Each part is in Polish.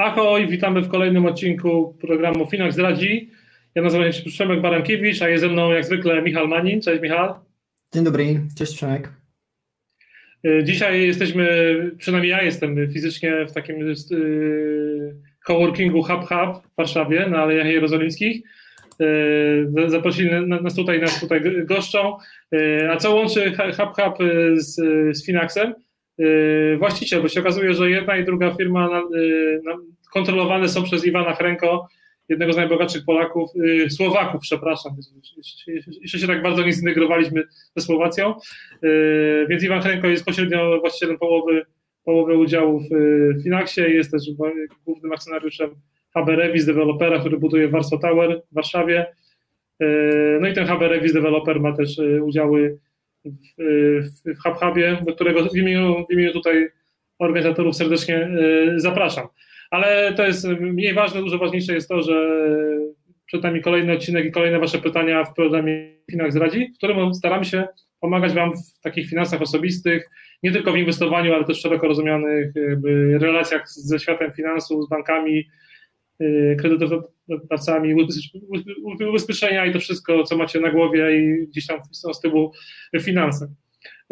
Ahoj, witamy w kolejnym odcinku programu Finax Radzi. Ja nazywam się Przemek Barankiewicz, a jest ze mną jak zwykle Michał Manin. Cześć Michał. Dzień dobry, cześć Przemek. Y, dzisiaj jesteśmy, przynajmniej ja jestem fizycznie w takim yy, coworkingu Hub Hub w Warszawie na Alejach Jerozolimskich. Yy, zaprosili nas tutaj, nas tutaj goszczą. A co łączy Hub Hub z, z Finaxem? Y, właściciel, bo się okazuje, że jedna i druga firma y, kontrolowane są przez Iwana Chrenko, jednego z najbogatszych Polaków, y, Słowaków, przepraszam, jeszcze się tak bardzo nie zintegrowaliśmy ze Słowacją, więc Iwan Chrenko jest pośrednio właścicielem połowy, połowy udziałów w Finaxie, jest też głównym akcjonariuszem HB Revis, dewelopera, który buduje Warsaw Tower w Warszawie, no i ten HB Revis deweloper ma też udziały w, w HubHubie, do którego w imieniu, w imieniu tutaj organizatorów serdecznie zapraszam. Ale to jest mniej ważne, dużo ważniejsze jest to, że przed nami kolejny odcinek i kolejne Wasze pytania w programie Finax Radzi, w którym staramy się pomagać Wam w takich finansach osobistych, nie tylko w inwestowaniu, ale też szeroko rozumianych relacjach ze światem finansów, z bankami, Y, kredytodawcami, ubezpieczenia i to wszystko, co macie na głowie i gdzieś tam z tyłu finanse.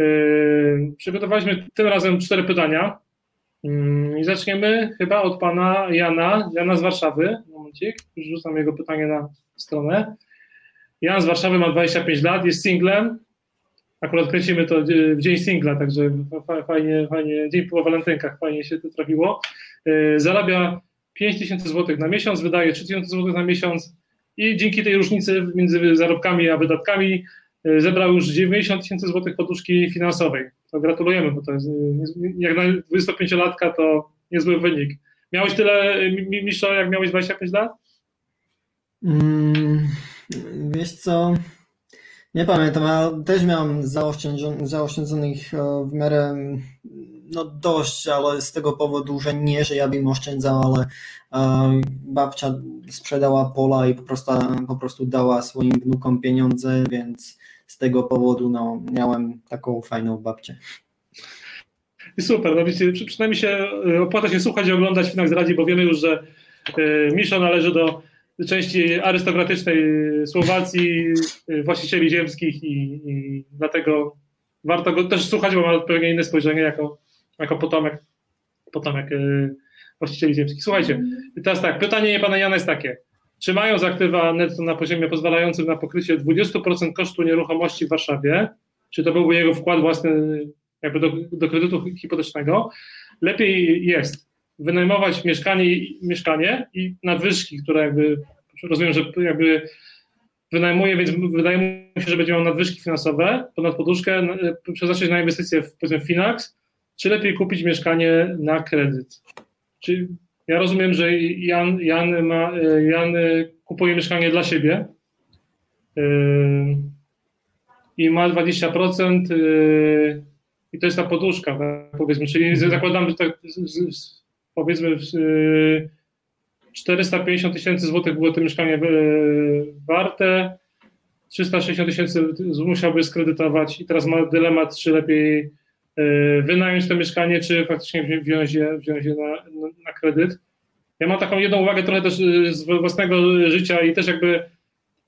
Y, przygotowaliśmy tym razem cztery pytania y, i zaczniemy chyba od pana Jana, Jana z Warszawy. Momencik, rzucam jego pytanie na stronę. Jan z Warszawy ma 25 lat, jest singlem. Akurat kręcimy to w dzień singla, także fajnie, fajnie, dzień po walentynkach, fajnie się to trafiło. Zarabia 5 tysięcy złotych na miesiąc, wydaje 3 tysiące złotych na miesiąc i dzięki tej różnicy między zarobkami a wydatkami e, zebrał już 90 tysięcy złotych poduszki finansowej. To gratulujemy, bo to jest jak na 25-latka to niezły wynik. Miałeś tyle, Miszo, jak miałeś 25 lat? Mm, wiesz co, nie pamiętam, ale też miałem zaoszczędzonych e, w miarę no dość, ale z tego powodu, że nie, że ja bym oszczędzał, ale e, babcia sprzedała pola i po prostu, po prostu dała swoim wnukom pieniądze, więc z tego powodu no, miałem taką fajną babcię. I super, no wiecie, przynajmniej się e, opłaca się słuchać i oglądać Finax Radzi, bo wiemy już, że e, Miszo należy do części arystokratycznej Słowacji, właścicieli ziemskich i, i dlatego warto go też słuchać, bo ma pewnie inne spojrzenie jako jako potomek, potomek właścicieli ziemskich. Słuchajcie, teraz tak, pytanie pana Jana jest takie. Czy mają za aktywa netto na poziomie pozwalającym na pokrycie 20% kosztu nieruchomości w Warszawie? Czy to byłby jego wkład własny jakby do, do kredytu hipotecznego? Lepiej jest wynajmować mieszkanie, mieszkanie i nadwyżki, które jakby, rozumiem, że jakby wynajmuje, więc wydaje mi się, że będzie miał nadwyżki finansowe ponad poduszkę, przeznaczyć na inwestycje w powiedzmy Finax, czy lepiej kupić mieszkanie na kredyt? Czy ja rozumiem, że Jan, Jan, ma, Jan kupuje mieszkanie dla siebie yy, i ma 20% yy, i to jest ta poduszka, tak, powiedzmy, czyli zakładam, że tak, powiedzmy 450 tysięcy złotych było to mieszkanie warte, 360 tysięcy musiałby skredytować i teraz ma dylemat, czy lepiej E, wynająć to mieszkanie, czy faktycznie wziąć je, wziąć je na, na kredyt. Ja mam taką jedną uwagę trochę też e, z własnego życia i też jakby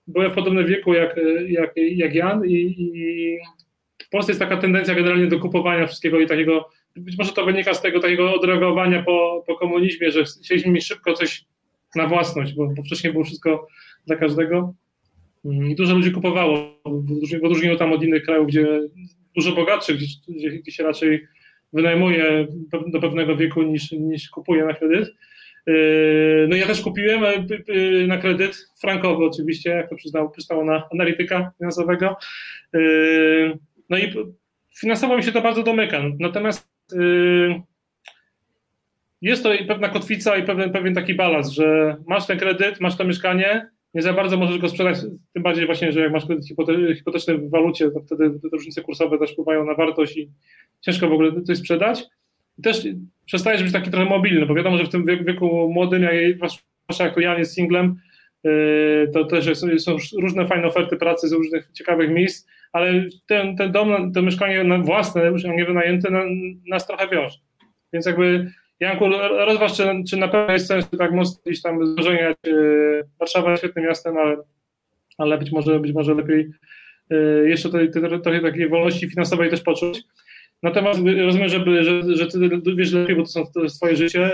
byłem w podobnym wieku jak, jak, jak Jan i, i w Polsce jest taka tendencja generalnie do kupowania wszystkiego i takiego, być może to wynika z tego takiego odreagowania po, po komunizmie, że chcieliśmy mieć szybko coś na własność, bo, bo wcześniej było wszystko dla każdego. I dużo ludzi kupowało, w odróżnieniu tam od innych krajów, gdzie dużo bogatszych, gdzie, gdzie się raczej wynajmuje do pewnego wieku niż, niż kupuje na kredyt. Yy, no ja też kupiłem e, na kredyt, frankowy oczywiście, jak to przystało, przystało na analityka finansowego. Yy, no i finansowo mi się to bardzo domyka. Natomiast yy, jest to pewna kotwica i pewien, pewien taki balans, że masz ten kredyt, masz to mieszkanie, nie za bardzo możesz go sprzedać, tym bardziej właśnie, że jak masz kredyt hipoteczny w walucie, to wtedy te różnice kursowe też wpływają na wartość i ciężko w ogóle coś sprzedać. I też przestajesz być taki trochę mobilny, bo wiadomo, że w tym wieku młodym, jak zwłaszcza jako Jan jest singlem, yy, to też są różne fajne oferty pracy z różnych ciekawych miejsc, ale ten, ten dom, to mieszkanie własne, już nie wynajęte, nas trochę wiąże. Więc jakby Janku, rozważ, czy, czy na pewno jest sens tak mocno gdzieś tam złożenia. Warszawa jest świetnym miastem, ale, ale być może być może lepiej jeszcze trochę takiej wolności finansowej też poczuć. Natomiast rozumiem, żeby, że, że ty wiesz lepiej, bo to, są, jest twoje życie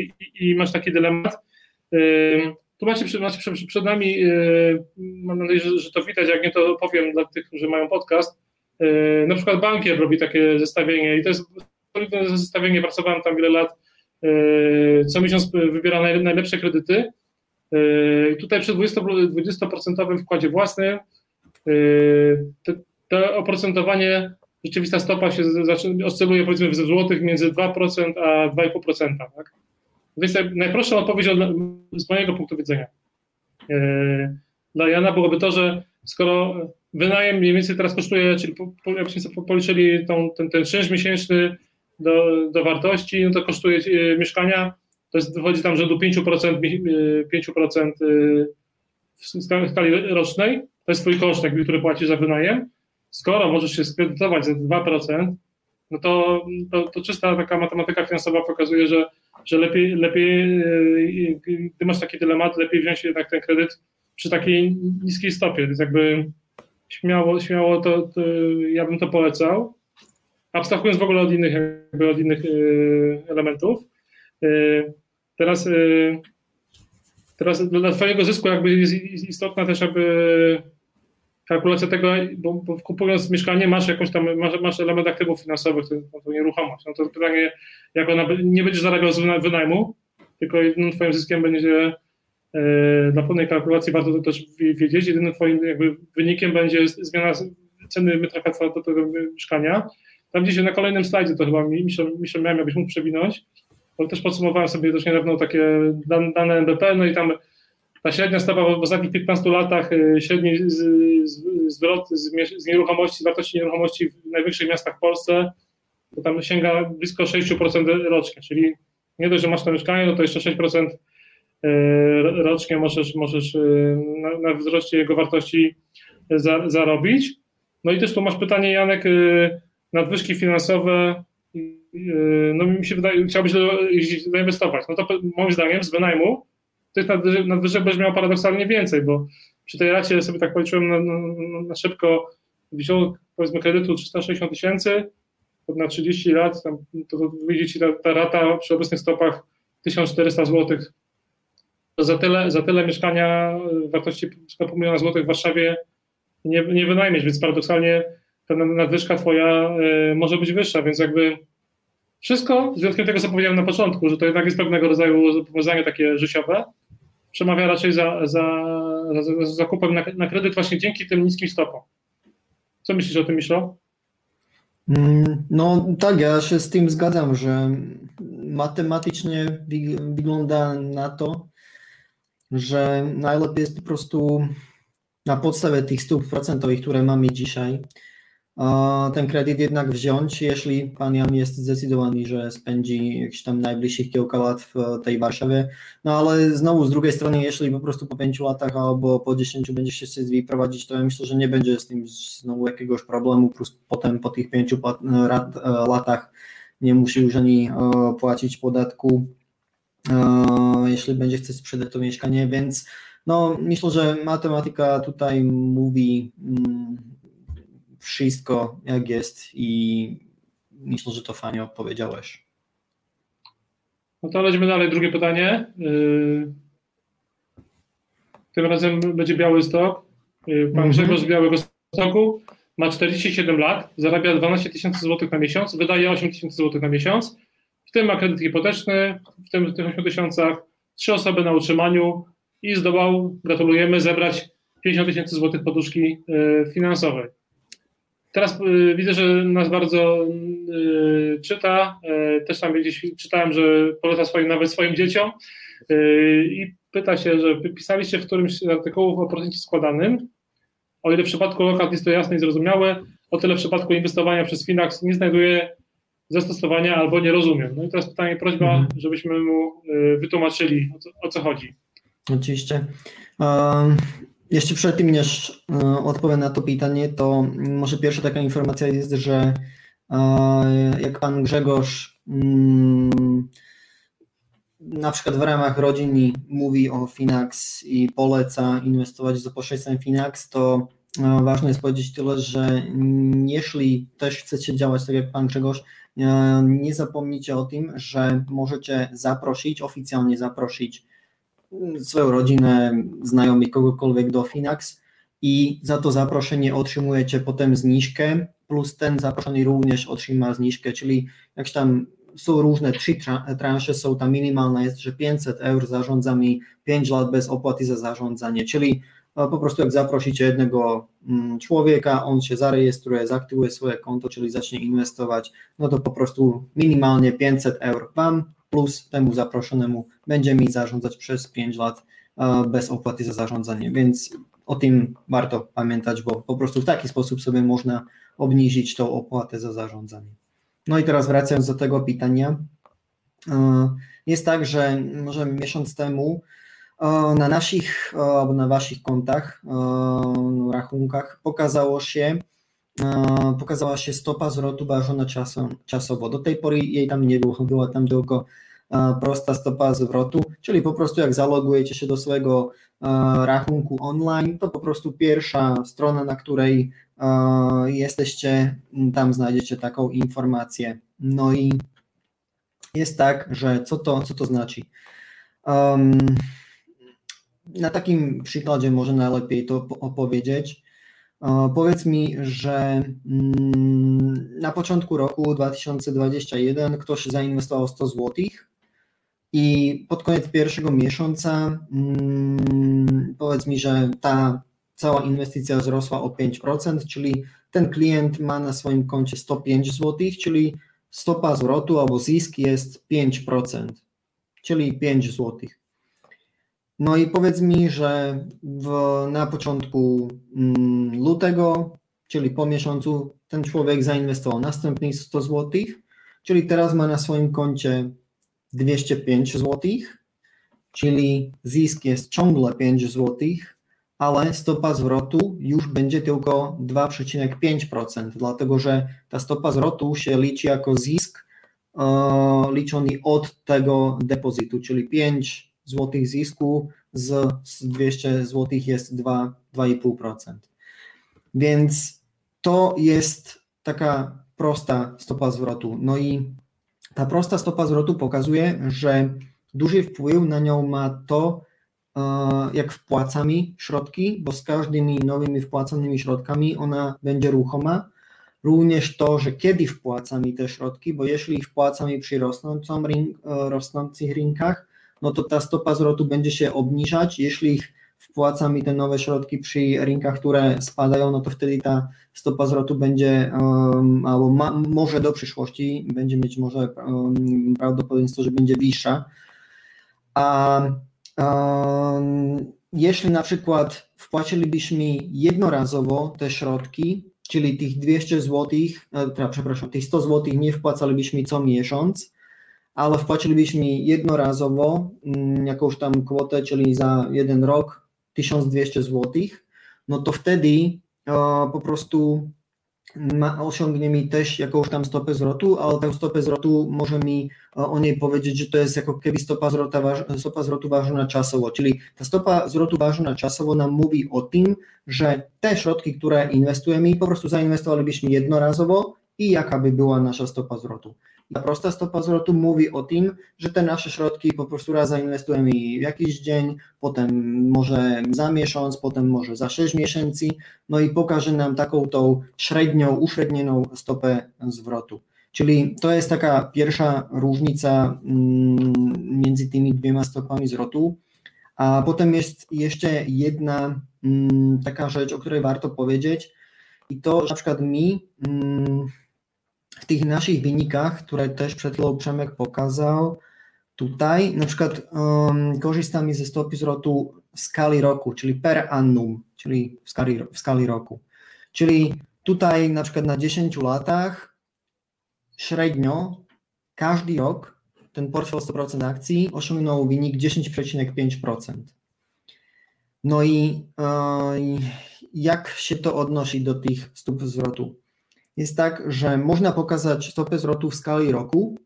i, i masz taki dylemat. Tu macie, macie przed nami, mam nadzieję, że, że, to widać, jak nie to powiem dla tych, którzy mają podcast. Na przykład bankier robi takie zestawienie i to jest solidne zestawienie, pracowałem tam wiele lat, co miesiąc wybiera najlepsze kredyty. I tutaj przy 20%, 20% wkładzie własnym to, to oprocentowanie rzeczywista stopa się oscyluje powiedzmy w złotych między 2% a 2,5%. Tak? Więc najprostsza odpowiedź z mojego punktu widzenia dla Jana byłoby to, że skoro wynajem mniej więcej teraz kosztuje, czyli jakbyśmy policzyli tą, ten, ten czynsz miesięczny do, do wartości, no to kosztuje e, mieszkania, to jest, wychodzi tam rzędu 5%, 5% e, w skali rocznej, to jest twój koszt, który płacisz za wynajem, skoro możesz się skredytować za 2%, no to, to, to czysta taka matematyka finansowa pokazuje, że, że lepiej, lepiej, e, gdy masz taki dylemat, lepiej wziąć jednak ten kredyt przy takiej niskiej stopie. Więc jakby śmiało, śmiało to, to ja bym to polecał. Abstrahując w ogóle od innych, jakby od innych e, elementów. E, teraz, teraz dla Twojego zysku jakby jest istotna też, aby kalkulacja tego, bo, bo kupując mieszkanie masz jakąś tam, masz, masz element aktywów finansowych, to, to nieruchomość. No to pytanie, jak ona, nie będziesz zarabiał z wynajmu, tylko jedynym twoim zyskiem będzie dla pełnej kalkulacji warto to też wiedzieć, jedynym twoim jakby wynikiem będzie zmiana ceny metra kwadratu tego mieszkania. Tam gdzieś na kolejnym slajdzie to chyba Michel miałem, jakbyś mógł przewinąć, bo też podsumowałem sobie też niedawno takie dane NBP, no i tam ta średnia stopa w ostatnich 15 latach, y, średni zwrot z, z nieruchomości, z wartości nieruchomości w największych miastach w Polsce, to tam sięga blisko 6% rocznie, czyli nie dość, że masz to mieszkanie, no to jeszcze 6% y, rocznie możesz, możesz y, na, na wzroście jego wartości za, zarobić. No i też tu masz pytanie, Janek, nadwyżki finansowe, no mi się wydaje, chciałbyś zainwestować. No to moim zdaniem z wynajmu tych nadwyżek będziesz miał paradoksalnie więcej, bo przy tej racie sobie tak policzyłem na, na, na szybko, wziął powiedzmy kredytu 360 tysięcy na 30 lat, tam, to, to wyjdzie ci ta, ta rata przy obecnych stopach 1400 zł. To za tyle, za tyle mieszkania wartości 1,5 miliona złotych w Warszawie nie, nie wynajmiesz, więc paradoksalnie ta nadwyżka twoja y, może być wyższa, więc jakby wszystko, z wyjątkiem tego, co powiedziałem na początku, że to jednak jest pewnego rodzaju zobowiązanie takie życiowe, przemawia raczej za, za, za, za zakupem na, na, kredyt właśnie dzięki tym niskim stopom. Co myślisz o tym, Miszo? Mm, no tak, ja się z tym zgadzam, że matematycznie wygląda na to, że najlepiej jest po prostu na podstawie tych stóp procentowych, które mamy dzisiaj, ten kredyt jednak wziąć, jeśli pan Jan jest zdecydowany, że spędzi jakieś tam najbliższych kilka lat w tej Warszawie. No ale znowu z drugiej strony, jeśli po prostu po pięciu latach albo po dziesięciu będziesz się z prowadzić, to ja myślę, że nie będzie z tym znowu jakiegoś problemu, plus potem po tych pięciu latach nie musi już ani e, płacić podatku, e, jeśli będzie chcieć sprzedać to mieszkanie, więc no myślę, że matematyka tutaj mówi mm, wszystko jak jest i myślę, że to fajnie odpowiedziałeś. No to lecimy dalej. Drugie pytanie. Yy, tym razem będzie Biały Stok. Yy, pan -hmm. Grzegorz z Białego Stoku ma 47 lat, zarabia 12 tysięcy złotych na miesiąc, wydaje 8 tysięcy złotych na miesiąc. W tym ma kredyt hipoteczny, w tym w tych 8 tysiącach trzy osoby na utrzymaniu i zdołał, gratulujemy, zebrać 50 tysięcy złotych poduszki yy, finansowej. Teraz y, widzę, że nas bardzo y, czyta. Y, też tam gdzieś czytałem, że poleca swoim, nawet swoim dzieciom i pyta się, że pisaliście w którymś z artykułów o procencie składanym. O ile w przypadku lokat jest to jasne i zrozumiałe, o tyle w przypadku inwestowania przez Finax nie znajduje zastosowania albo nie rozumiem. No i teraz pytanie, prośba, mhm. żebyśmy mu wytłumaczyli, o co, o co chodzi. Oczywiście. Um, jeszcze przed tym, niż e, odpowiem na to pytanie, to może pierwsza taka informacja jest, że e, jak pan Grzegorz mm, na przykład w ramach rodziny mówi o Finax i poleca inwestować za pośrednictwem Finax, to ważne jest powiedzieć tyle, że jeśli też chcecie działać tak jak Pan Grzegorz, nie zapomnijcie o tym, że możecie zaprosić, oficjalnie zaprosić swoją rodzinę, znajomych, kogokolwiek do Finax i za to zaproszenie otrzymujecie potem zniżkę, plus ten zaproszony również otrzyma zniżkę, czyli jak tam są różne trzy transze, są ta minimalna jest, że 500 eur zarządza mi 5 lat bez opłaty za zarządzanie, czyli po prostu jak zaprosicie jednego mm, człowieka, on się zarejestruje, zaktywuje swoje konto, czyli zacznie inwestować, no to po prostu minimalnie 500 eur Wam plus temu zaproszonemu będzie mi zarządzać przez 5 lat bez opłaty za zarządzanie, więc o tym warto pamiętać, bo po prostu w taki sposób sobie można obniżyć tą opłatę za zarządzanie. No i teraz wracając do tego pytania, jest tak, że może miesiąc temu na naszych albo na waszych kontach, rachunkach pokazało się, pokazała się stopa zwrotu ważona czasowo. Do tej pory jej tam nie było, była tam tylko prosta stopa zwrotu, czyli po prostu jak zalogujecie się do swojego rachunku online, to po prostu pierwsza strona, na której jesteście, tam znajdziecie taką informację. No i jest tak, że co to, co to znaczy? Um, na takim przykładzie może najlepiej to opowiedzieć. Powiedz mi, że mm, na początku roku 2021 ktoś zainwestował 100 zł i pod koniec pierwszego miesiąca mm, powiedz mi, że ta cała inwestycja wzrosła o 5%, czyli ten klient ma na swoim koncie 105 zł, czyli stopa zwrotu albo zysk jest 5%, czyli 5 złotych. No i powiedz mi, że w, na początku mm, lutego, czyli po miesiącu, ten człowiek zainwestował następnych 100 zł, czyli teraz ma na swoim koncie 205 zł, czyli zysk jest ciągle 5 zł, ale stopa zwrotu już będzie tylko 2,5%, dlatego że ta stopa zwrotu się liczy jako zysk e, liczony od tego depozytu, czyli 5 złotych zysku z, z 200 złotych jest 2,5%. Więc to jest taka prosta stopa zwrotu. No i ta prosta stopa zwrotu pokazuje, że duży wpływ na nią ma to, e, jak wpłacamy środki, bo z każdymi nowymi wpłaconymi środkami ona będzie ruchoma. Również to, że kiedy wpłacamy te środki, bo jeśli wpłacamy przy rosnącą, e, rosnących rynkach, no to ta stopa zwrotu będzie się obniżać. Jeśli wpłacamy te nowe środki przy rynkach, które spadają, no to wtedy ta stopa zwrotu będzie, albo ma, może do przyszłości będzie mieć może prawdopodobieństwo, że będzie wyższa. A jeśli na przykład wpłacilibyśmy jednorazowo te środki, czyli tych 200 zł, e, przepraszam, tych 100 zł nie wpłacalibyśmy co miesiąc, ale wpłacilibyśmy jednorazowo mm, jakąś tam kwotę, czyli za jeden rok 1200 zł, no to wtedy po prostu ma, osiągnie mi też jakąś tam stopę zwrotu, ale tę stopę zwrotu może mi o niej powiedzieć, że to jest jako kiedyś stopa, zwrota, stopa zwrotu ważona czasowo, czyli ta stopa zwrotu ważona czasowo nam mówi o tym, że te środki, które inwestujemy, po prostu zainwestowalibyśmy jednorazowo i jaka by była nasza stopa zwrotu. Ta prosta stopa zwrotu mówi o tym, że te nasze środki po prostu raz zainwestujemy w jakiś dzień, potem może za miesiąc, potem może za 6 miesięcy, no i pokaże nam taką tą średnią, uśrednioną stopę zwrotu. Czyli to jest taka pierwsza różnica mm, między tymi dwiema stopami zwrotu. A potem jest jeszcze jedna mm, taka rzecz, o której warto powiedzieć, i to, że na przykład mi mm, tych naszych wynikach, które też przed chwilą Przemek pokazał, tutaj na przykład um, korzystamy ze stopy zwrotu w skali roku, czyli per annum, czyli w skali, w skali roku. Czyli tutaj na przykład na 10 latach średnio każdy rok ten portfel 100% akcji osiągnął wynik 10,5%. No i jak się to odnosi do tych stóp zwrotu? Jest tak, że można pokazać stopę zwrotu w skali roku,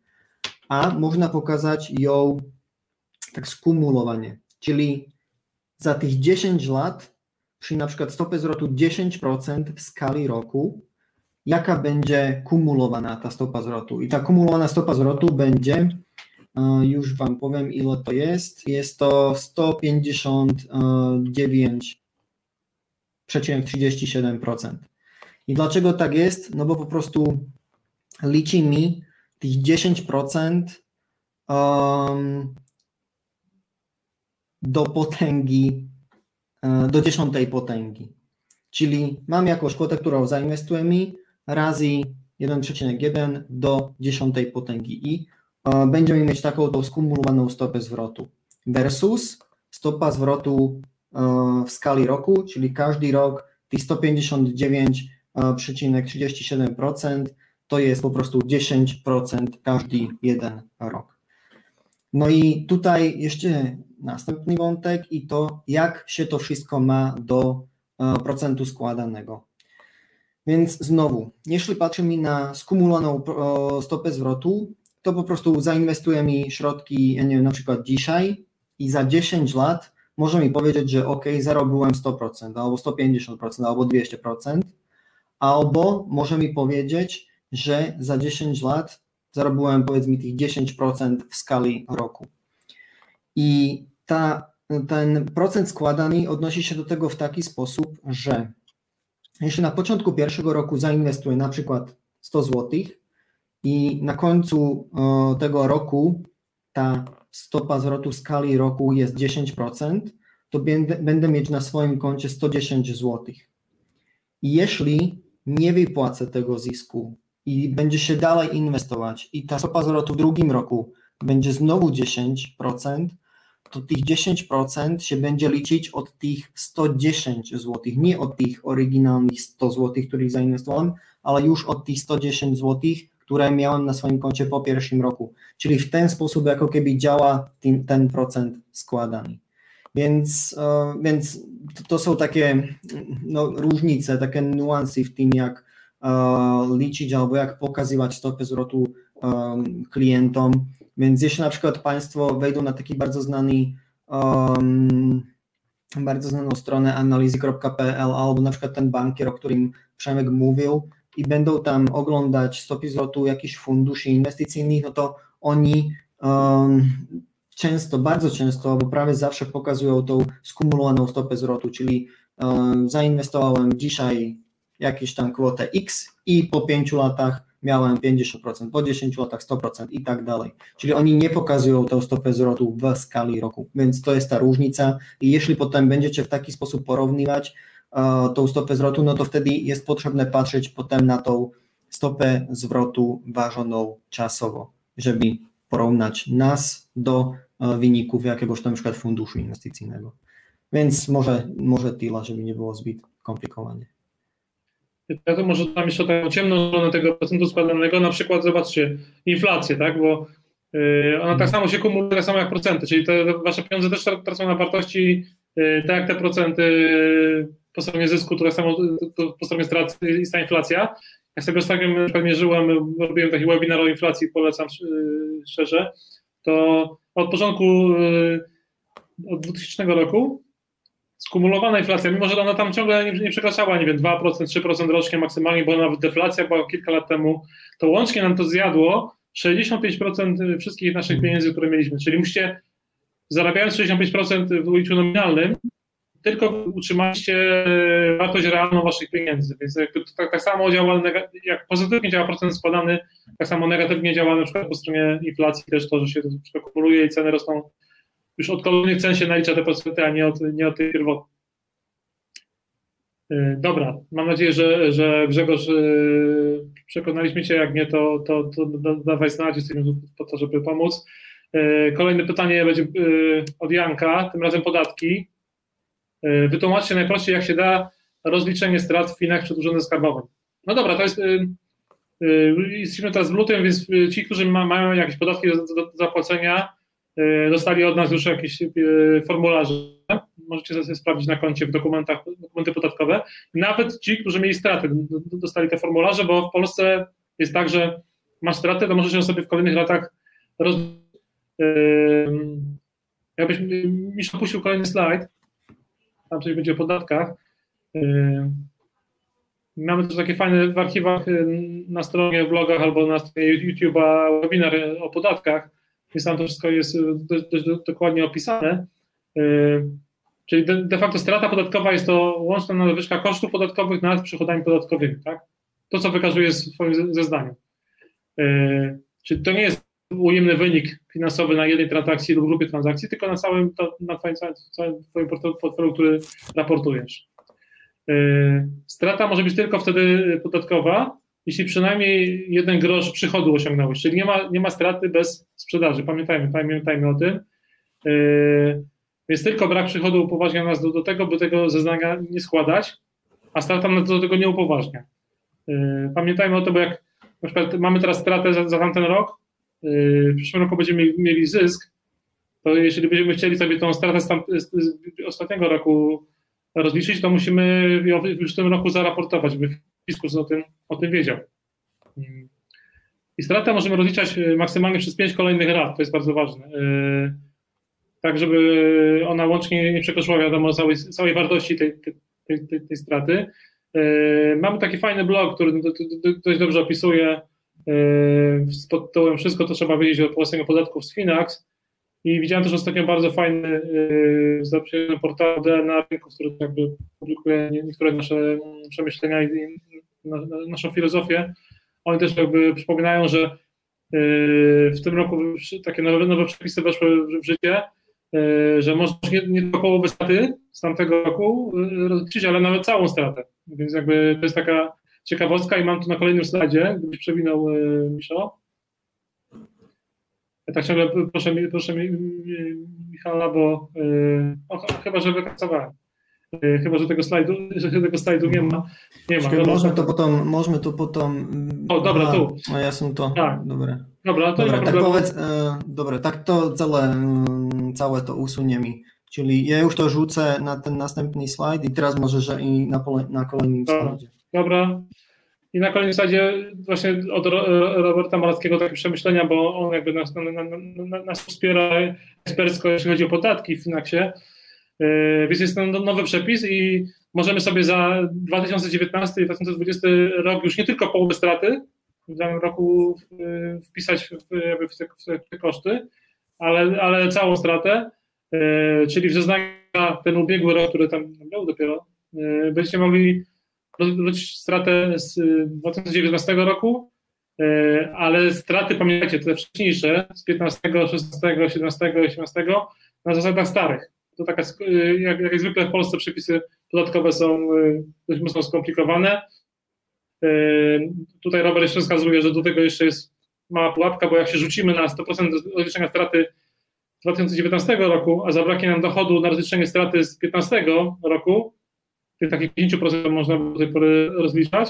a można pokazać ją tak skumulowanie. Czyli za tych 10 lat, przy na przykład stopie zwrotu 10% w skali roku, jaka będzie kumulowana ta stopa zwrotu. I ta kumulowana stopa zwrotu będzie, e, już Wam powiem ile to jest, jest to 159,37%. I dlaczego tak jest? No bo po prostu liczy mi tych 10% um, do potęgi, e, do dziesiątej potęgi. Czyli mam jakąś kwotę, którą zainwestuję mi razy 1,1 do dziesiątej potęgi i e, będziemy mieć taką tą skumulowaną stopę zwrotu versus stopa zwrotu e, w skali roku, czyli każdy rok tych 159,37% to jest po prostu 10% każdy jeden rok. No i tutaj jeszcze następny wątek i to, jak się to wszystko ma do e, procentu składanego. Więc znowu, jeśli patrzymy na skumulowaną stopę zwrotu, to po prostu zainwestuję mi środki, nie wiem, na przykład dzisiaj i za 10 lat może mi powiedzieć, że ok, zarobiłem 100%, albo 150%, albo 200%, albo może mi powiedzieć, że za 10 lat zarobiłem powiedzmy tych 10% w skali roku. I ta, ten procent składany odnosi się do tego w taki sposób, że jeśli na początku pierwszego roku zainwestuję na przykład 100 zł i na końcu tego roku ta stopa zwrotu skali roku jest 10%, to będę, będę mieć na swoim koncie 110 zł. I jeśli nie wypłacę tego zysku i będzie się dalej inwestować i ta stopa zwrotu w drugim roku będzie znowu 10%, to tych 10% się będzie liczyć od tych 110 zł, nie od tych oryginalnych 100 zł, których zainwestowałem, ale już od tych 110 zł, które miałem na swoim koncie po pierwszym roku. Czyli w ten sposób jako keby działa ten, ten procent składany. Więc, uh, więc to są takie no, różnice, takie niuanse w tym, jak uh, liczyć albo jak pokazywać stopę zwrotu um, klientom. Więc jeśli na przykład Państwo wejdą na taki bardzo znany, um, bardzo znaną stronę analizy.pl albo na przykład ten bankier, o którym Przemek mówił i będą tam oglądać stopy zwrotu jakichś funduszy inwestycyjnych, no to oni um, często, bardzo często, albo prawie zawsze pokazują tą skumulowaną stopę zwrotu, czyli um, zainwestowałem dzisiaj jakieś tam kwotę X i po pięciu latach miałem 50%, po 10 latach 100% i tak dalej. Czyli oni nie pokazują tę stopę zwrotu w skali roku, więc to jest ta różnica i jeśli potem będziecie w taki sposób porównywać uh, tą stopę zwrotu, no to wtedy jest potrzebne patrzeć potem na tą stopę zwrotu ważoną czasowo, żeby porównać nas do wyników jakiegoś tam na przykład funduszu inwestycyjnego. Więc może, może tyle, żeby nie było zbyt komplikowanie. Ja to może tam jeszcze taką ciemną stronę tego procentu składanego, na przykład zobaczcie, inflację, tak, bo yy, ona tak samo się kumuluje, tak samo jak procenty, czyli te wasze pieniądze też tracą na wartości, yy, tak jak te procenty po stronie zysku, tak samo po stronie strat jest ta inflacja. Jak sobie ostatnio mierzyłem, robiłem taki webinar o inflacji, polecam szczerze, to od początku, yy, od 2000 roku skumulowana inflacja, mimo że ona tam ciągle nie, nie przekraczała, nie wiem, 2%, 3% rocznie maksymalnie, bo nawet deflacja była kilka lat temu, to łącznie nam to zjadło 65% wszystkich naszych pieniędzy, które mieliśmy. Czyli musicie, zarabiając 65% w uliczu nominalnym, tylko utrzymaliście wartość realną waszych pieniędzy. Więc tak, tak samo działa, jak pozytywnie działa procent składany, tak samo negatywnie działa na przykład po stronie inflacji też to, że się to kumuluje i ceny rosną już od kolejnych cen się nalicza te procenty, a nie od, nie od tej pierwotnej. Y, dobra, mam nadzieję, że, że Grzegorz y, przekonaliśmy Cię, jak nie, to, to, to dawaj znać, jesteśmy po to, żeby pomóc. Kolejne pytanie będzie od Janka, tym razem podatki. Wytłumaczcie najprościej, jak się da rozliczenie strat w finach przed Urzędem Skarbowym. No dobra, to jest, jesteśmy teraz w lutym, więc ci, którzy ma, mają jakieś podatki do, zapłacenia, dostali od nas już jakieś formularze. Możecie sobie sprawdzić na koncie w dokumentach, dokumenty podatkowe. Nawet ci, którzy mieli straty, dostali te formularze, bo w Polsce jest tak, że masz straty, to możesz ją sobie w kolejnych latach roz, Jakbyś mi opuścił kolejny slajd, tam coś będzie o podatkach. Yy, mamy też takie fajne w archiwach yy, na stronie, blogach albo na stronie YouTube'a webinar o podatkach, więc tam to wszystko jest dość, dość dokładnie opisane. Czyli de, de, facto strata podatkowa jest to łączna nadwyżka kosztów podatkowych nad przychodami podatkowymi, tak? To, co wykazuje w swoim zeznaniu. Yy, czyli to nie jest ujemny wynik finansowy na jednej transakcji lub grupie transakcji, tylko na całym, na twoim, całym twoim portfelu, który raportujesz. Yy, strata może być tylko wtedy podatkowa, jeśli przynajmniej jeden grosz przychodu osiągnąłeś, czyli nie ma, nie ma straty bez sprzedaży. Pamiętajmy, pamiętajmy o tym. Yy, więc tylko brak przychodu upoważnia nas do, do tego, by tego zeznania nie składać, a strata nas do tego nie upoważnia. Yy, pamiętajmy o tym, bo jak na przykład mamy teraz stratę za, za tamten rok, w przyszłym roku będziemy mieli zysk, to jeżeli będziemy chcieli sobie tą stratę z, tam, z, z ostatniego roku rozliczyć, to musimy ją już w tym roku zaraportować, by fiskus o tym, o tym wiedział. I stratę możemy rozliczać yy, maksymalnie przez pięć kolejnych lat, to jest bardzo ważne. Yy, tak żeby ona łącznie nie przekroczyła, wiadomo, całej, całej wartości tej, tej, tej, tej straty. Mamy taki fajny blog, który dość dobrze opisuje e, pod tytułem Wszystko, to trzeba wiedzieć o płaceniu podatków z Finax. I widziałem też ostatnio bardzo fajny e, zaprzyjaźniony portal DNA Rynku, który jakby publikuje niektóre nasze przemyślenia i naszą filozofię. Oni też jakby przypominają, że w tym roku takie nowe, nowe przepisy weszły w życie, że można nie, nie tylko połowę straty z tamtego roku rozliczyć, ale nawet całą stratę. Więc jakby to jest taka ciekawostka i mam tu na kolejnym slajdzie, gdybyś przewinął e, Miszo. Ja tak ciągle proszę, proszę Michała, bo o, chyba, że wypracowałem. Chyba, że tego slajdu, że tego slajdu nie ma. Nie ma. Możemy to potem, możemy to potem. O, dobra, tu. A ja są to. Tak. Dobre. Dobra, to dobra, tak powiedz, e, dobra, tak to całe, całe to usuniemy. Czyli ja już to rzucę na ten następny slajd i teraz może, że i na, pole, na kolejnym slajdzie. Dobra. I na kolejnym slajdzie właśnie od Roberta Malackiego takie przemyślenia, bo on jakby nas, nas, nas wspiera ekspercko, jeśli chodzi o podatki w Finaxie. E, więc jest ten nowy przepis i możemy sobie za 2019 i 2020 rok już nie tylko połowę straty w danym roku wpisać w, te, w te koszty, ale, ale całą stratę, e, czyli w zeznaniu ten ubiegły rok, który tam był dopiero, będziecie mogli stratę z 2019 roku, ale straty, pamiętajcie, te wcześniejsze z 15, 16, 17 i 18 na zasadach starych to taka, y, jak, jak zwykle w Polsce przepisy podatkowe są y, dość mocno skomplikowane. Y, tutaj Robert jeszcze wskazuje, że do tego jeszcze jest mała pułapka, bo jak się rzucimy na 100% rozliczenia straty z 2019 roku, a zabraknie nam dochodu na rozliczenie straty z 2015 roku, tych takich 5% można do tej pory rozliczać,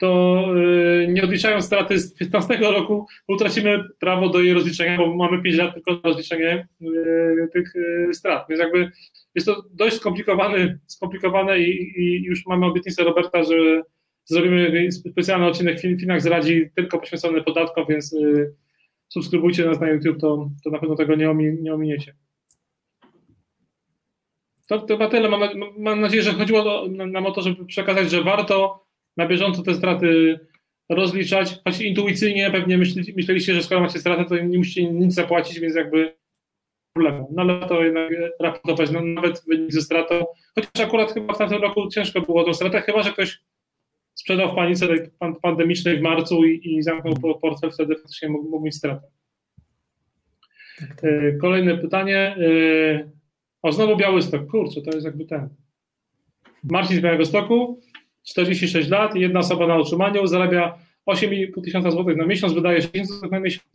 to y, nie odliczając straty z 15 roku, utracimy prawo do jej rozliczenia, bo mamy 5 lat tylko na rozliczenie y, tych y, strat. Więc jakby jest to dość skomplikowane, skomplikowane i, i już mamy obietnicę Roberta, że zrobimy specjalny odcinek Finax radzi tylko poświęcony podatkom, więc subskrybujcie nas na YouTube, to, to na pewno tego nie, omi, nie ominiecie. To, to chyba tyle. Mam, mam nadzieję, że chodziło nam o to, żeby przekazać, że warto na bieżąco te straty rozliczać, choć intuicyjnie pewnie myśli, myśleliście, że skoro macie stratę, to nie musicie nic zapłacić, więc jakby problemu. No ale to jednak raportować no, nawet wynik ze stratą, chociaż akurat chyba w tamtym roku ciężko było tą stratę, chyba że ktoś sprzedał w panice pandemicznej w marcu i, i zamknął portfel, wtedy faktycznie mógł, mógł mieć stratę. Tak, tak. E, kolejne pytanie. E, o, znowu Białystok. Kurczę, to jest jakby ten. Marcin z Białego Stoku. 46 lat jedna osoba na utrzymaniu zarabia 8,5 tysiąca złotych na miesiąc, wydaje 6 złotych na miesiąc,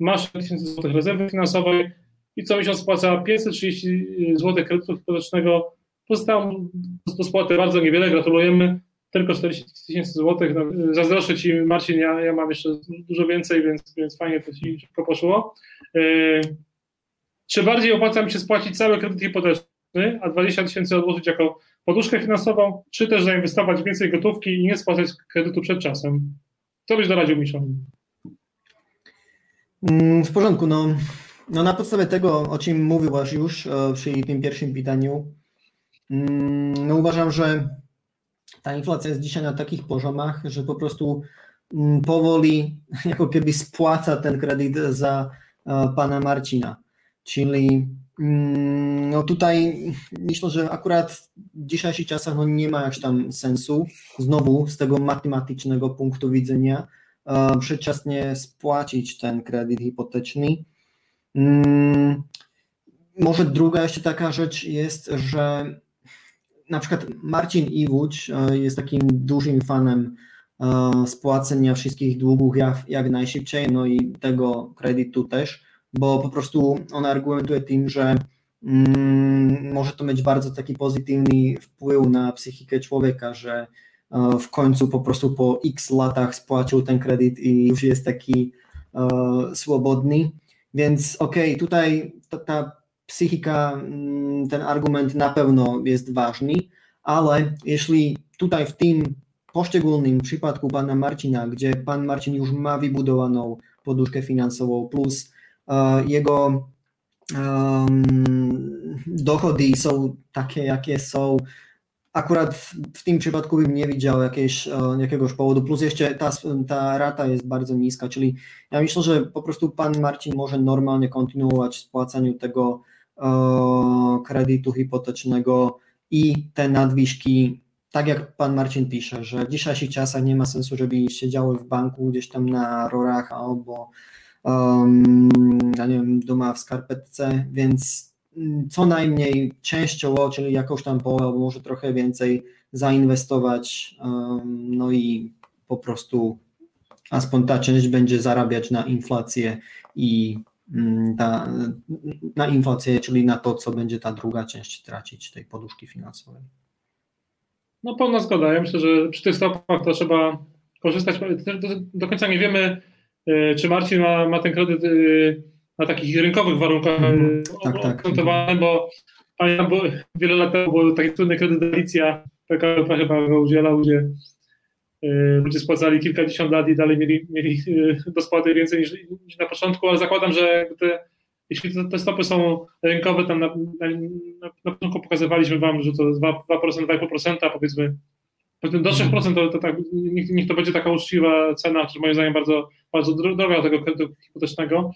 ma 6 tysięcy złotych rezerwy finansowej i co miesiąc spłaca 530 zł kredytu hipotecznego. Pozostało do spłaty bardzo niewiele, gratulujemy. Tylko 40 tysięcy złotych. No, zazdroszczę Ci, Marcin, ja, ja mam jeszcze dużo więcej, więc, więc fajnie to Ci szybko poszło. Yy, czy bardziej opłaca mi się spłacić cały kredyt hipoteczny, a 20 tysięcy odłożyć jako poduszkę finansową, czy też zainwestować więcej gotówki i nie spłacać kredytu przed czasem. Co byś doradził Miszon? Mm, w porządku, no No na podstawie tego, o czym mówiłaś już e, przy tym pierwszym pytaniu, mm, no uważam, że ta inflacja jest dzisiaj na takich poziomach, że po prostu mm, powoli jako keby spłaca ten kredyt za e, pana Marcina. Czyli mm, no tutaj myślę, że akurat w dzisiejszych czasach no nie ma jakś tam sensu znowu z tego matematycznego punktu widzenia e, przedwczesnie spłacić ten kredyt hipoteczny. Mm, może druga jeszcze taka rzecz jest, że na przykład Marcin Iwódź e, jest takim dużym fanem e, spłacenia wszystkich długów jak, jak najszybciej, no i tego kredytu też, bo po prostu on argumentuje tym, że mm, może to mieć bardzo taki pozytywny wpływ na psychikę człowieka, że e, w końcu po prostu po x latach spłacił ten kredyt i już jest taki swobodny. Więc okej, okay, tutaj ta, ta psychika, mm, ten argument na pewno jest ważny, ale jeśli tutaj w tym poszczególnym przypadku pana Marcina, gdzie pan Marcin już ma wybudowaną poduszkę finansową, plus jego um, dochody są takie, jakie są, akurat w, tym przypadku bym nie widział jakieś, uh, jakiegoś powodu, plus jeszcze ta, ta rata jest bardzo niska, czyli ja myślę, że po prostu pan Marcin może normalnie kontynuować spłacaniu tego kredytu hipotecznego i te nadwyżki, tak jak pan Marcin pisze, że w dzisiejszych czasach nie ma sensu, żeby siedziały w banku gdzieś tam na rorach albo um, ja nie wiem, doma w skarpetce, więc co najmniej częściowo, czyli jakąś tam połowę, albo może trochę więcej zainwestować, um, no i po prostu aspoň ta część będzie zarabiać na inflację i Mm, ta, na inflację, czyli na to, co będzie ta druga część tracić tej poduszki finansowej. No pełna zgoda. Ja myślę, że przy tych stopach to trzeba korzystać. Do, końca nie wiemy, czy Marcin ma, ma ten kredyt e, na takich rynkowych warunkach mm, tak, tak. bo pamiętam, bo wiele lat temu był taki trudny kredyt Alicja, PKP chyba go udzielał, gdzie Y, ludzie spłacali kilkadziesiąt lat i dalej mieli, mieli do spłaty więcej niż, niż na początku, ale zakładam, że te, jeśli te, te, stopy są rynkowe, tam na, na, na, początku pokazywaliśmy Wam, że to 2%, 2,5%, powiedzmy. Do 3% to, to tak, niech, niech, to będzie taka uczciwa cena, czy moim zdaniem bardzo, bardzo droga tego kredytu hipotecznego.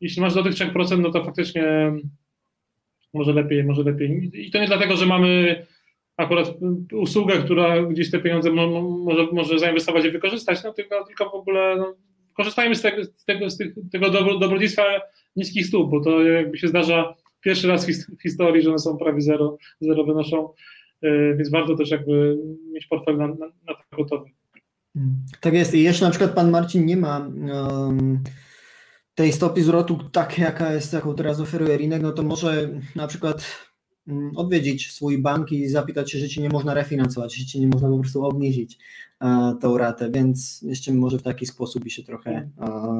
Jeśli masz do tych 3%, no to faktycznie może lepiej, może lepiej. I to nie dlatego, że mamy akurat usługę, która gdzieś te pieniądze mo, może, może zainwestować i wykorzystać, no tylko, tylko w ogóle no, korzystajmy z tego, z tego, z tego dobro, dobrodziejstwa niskich stóp, bo to jakby się zdarza pierwszy raz w historii, że one są prawie zero, zero wynoszą, yy, więc warto też jakby mieć portfel na, na, na to gotowy. Tak jest. I jeszcze na przykład pan Marcin nie ma um, tej stopy zwrotu takiej, jaka jest, jaką teraz oferuje rynek, no to może na przykład Mm, odwiedzić swój bank i zapytać się, że ci nie można refinansować, że ci nie można po prostu obniżyć e, tą ratę, więc jeszcze może w taki sposób by się trochę e,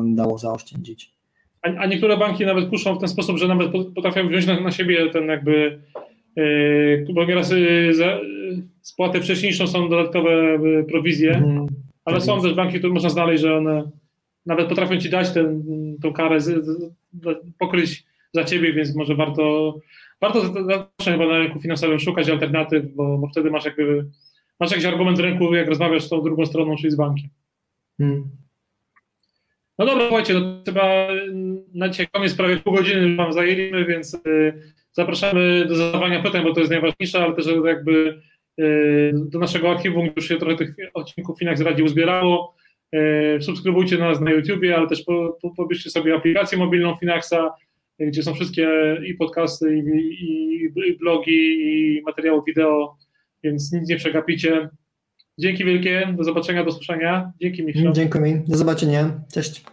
dało zaoszczędzić. A, a niektóre banki nawet puszczą w ten sposób, że nawet potrafią wziąć na, na siebie ten jakby, yy, bo nieraz yy, za spłatę wcześniejszą są dodatkowe prowizje, mm, ale są też banki, które można znaleźć, że one nawet potrafią ci dać tą karę, z, z, pokryć za ciebie, więc może warto warto zawsze chyba na rynku finansowym szukać alternatyw, bo, bo wtedy masz jakby masz jakiś argument w rynku, jak rozmawiasz z tą drugą stroną, czyli z bankiem. Hmm. No dobra, słuchajcie, no chyba na dzisiaj koniec prawie pół godziny wam zajęliśmy, więc y, zapraszamy do zadawania pytań, bo to jest najważniejsze, ale też jakby do naszego archiwum już się trochę tych odcinków Finax Radzi uzbierało. Y, subskrybujcie nas na YouTubie, ale też po, po, pobierzcie sobie aplikację mobilną Finaxa, gdzie są wszystkie i podcasty, i, i blogi, i materiały wideo, więc nic nie przegapicie. Dzięki wielkie, do zobaczenia, do słyszenia. Dzięki Michał. Dziękuję, do zobaczenia, cześć.